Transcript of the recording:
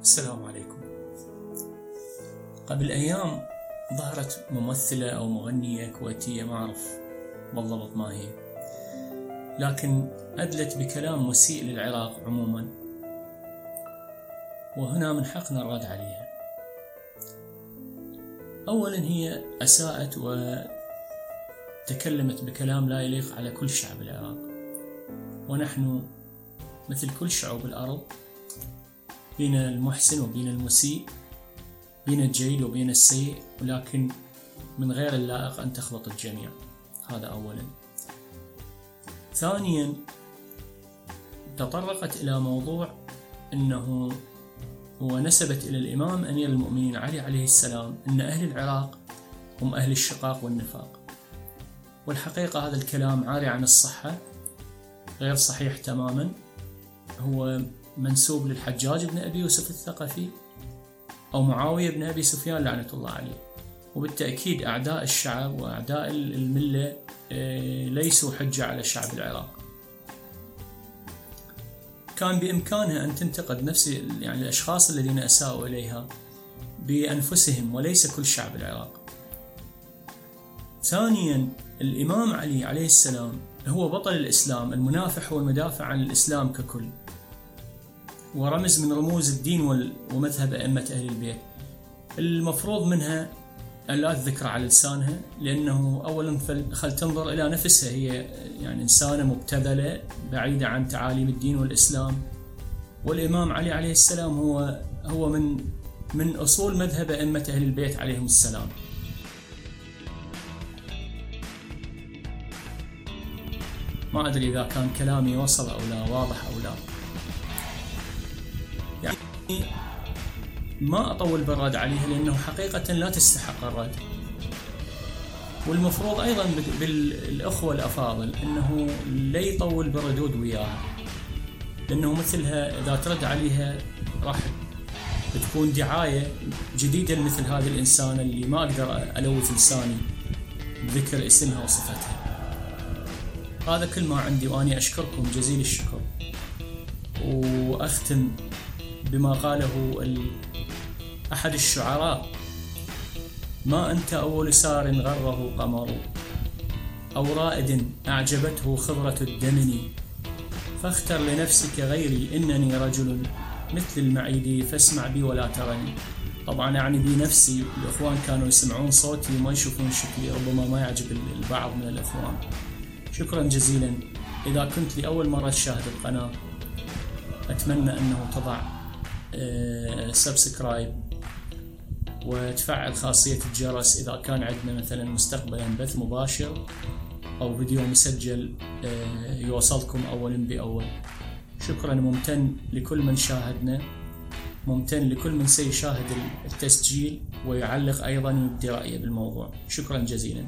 السلام عليكم. قبل أيام ظهرت ممثلة أو مغنية كويتية ما أعرف بالضبط ما هي لكن أدلت بكلام مسيء للعراق عموما وهنا من حقنا الرد عليها. أولا هي أساءت وتكلمت بكلام لا يليق على كل شعب العراق ونحن مثل كل شعوب الأرض بين المحسن وبين المسيء بين الجيد وبين السيء ولكن من غير اللائق أن تخلط الجميع. هذا أولا. ثانيا تطرقت إلى موضوع أنه ونسبت إلى الإمام أمير المؤمنين علي عليه السلام أن أهل العراق هم أهل الشقاق والنفاق. والحقيقة هذا الكلام عاري عن الصحة غير صحيح تماما. هو منسوب للحجاج بن أبي يوسف الثقفي أو معاوية بن أبي سفيان لعنة الله عليه. وبالتأكيد أعداء الشعب وأعداء الملة آه، ليسوا حجة على شعب العراق. كان بإمكانها أن تنتقد نفس يعني الأشخاص الذين أساءوا إليها بأنفسهم وليس كل شعب العراق. ثانيا الإمام علي عليه السلام هو بطل الإسلام المنافح والمدافع عن الإسلام ككل. ورمز من رموز الدين ومذهب أئمة أهل البيت. المفروض منها أن لا تذكر على لسانها لأنه أولا خل تنظر إلى نفسها. هي يعني إنسانة مبتذلة بعيدة عن تعاليم الدين والإسلام. والإمام علي عليه السلام هو هو من من أصول مذهب أئمة أهل البيت عليهم السلام. ما أدري إذا كان كلامي وصل أو لا واضح أو لا. ما أطول بالرد عليها لأنه حقيقة لا تستحق الرد. والمفروض أيضا بالأخوة الأفاضل أنه لا يطول بالردود وياها. لأنه مثلها إذا ترد عليها راح بتكون دعاية جديدة لمثل هذه الإنسانة اللي ما أقدر ألوث لساني بذكر اسمها وصفتها. هذا كل ما عندي وأني أشكركم جزيل الشكر. وأختم بما قاله أحد الشعراء. ما أنت أول سار غره قمر أو رائد أعجبته خضرة الدمن فاختر لنفسك غيري إنني رجل مثل المعيد فاسمع بي ولا ترني طبعا يعني بنفسي الإخوان كانوا يسمعون صوتي وما يشوفون شكلي ربما ما يعجب البعض من الإخوان. شكرا جزيلا. إذا كنت لأول مرة تشاهد القناة أتمنى أنه تضع subscribe آه، وتفعل خاصية الجرس إذا كان عندنا مثلا مستقبلا بث مباشر أو فيديو مسجل آه، يوصلكم أولا بأول. شكرا ممتن لكل من شاهدنا ممتن لكل من سيشاهد التسجيل ويعلق أيضا ويبدي رأيه بالموضوع. شكرا جزيلا.